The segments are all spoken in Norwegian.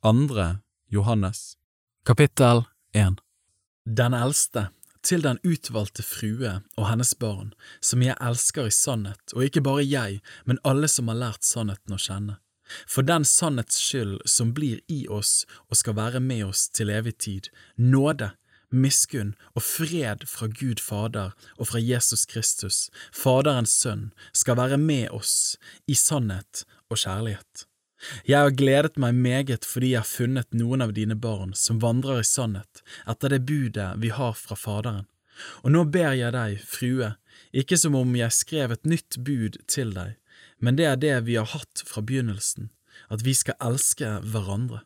Andre Johannes Kapittel 1 Den eldste, til den utvalgte frue og hennes barn, som jeg elsker i sannhet, og ikke bare jeg, men alle som har lært sannheten å kjenne. For den sannhets skyld som blir i oss og skal være med oss til evig tid, nåde, miskunn og fred fra Gud Fader og fra Jesus Kristus, Faderens Sønn, skal være med oss i sannhet og kjærlighet. Jeg har gledet meg meget fordi jeg har funnet noen av dine barn som vandrer i sannhet etter det budet vi har fra Faderen. Og nå ber jeg deg, frue, ikke som om jeg skrev et nytt bud til deg, men det er det vi har hatt fra begynnelsen, at vi skal elske hverandre.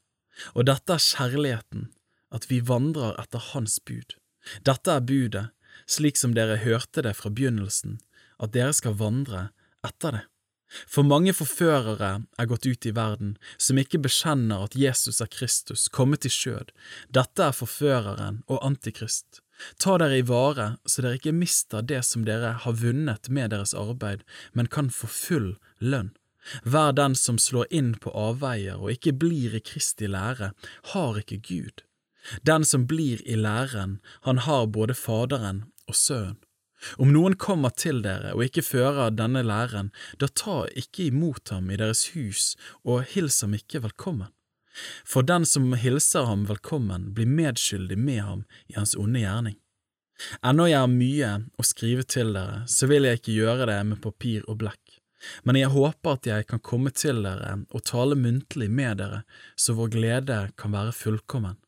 Og dette er kjærligheten, at vi vandrer etter Hans bud. Dette er budet, slik som dere hørte det fra begynnelsen, at dere skal vandre etter det. For mange forførere er gått ut i verden som ikke bekjenner at Jesus er Kristus, kommet i skjød. Dette er forføreren og antikrist. Ta dere i vare så dere ikke mister det som dere har vunnet med deres arbeid, men kan få full lønn. Vær den som slår inn på avveier og ikke blir i Kristi lære, har ikke Gud. Den som blir i læren, han har både Faderen og Sønnen. Om noen kommer til dere og ikke fører denne læren, da ta ikke imot ham i deres hus og hils ham ikke velkommen. For den som hilser ham velkommen, blir medskyldig med ham i hans onde gjerning. Ennå jeg har mye å skrive til dere, så vil jeg ikke gjøre det med papir og blekk, men jeg håper at jeg kan komme til dere og tale muntlig med dere, så vår glede kan være fullkommen.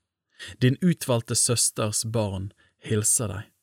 Din utvalgte søsters barn hilser deg.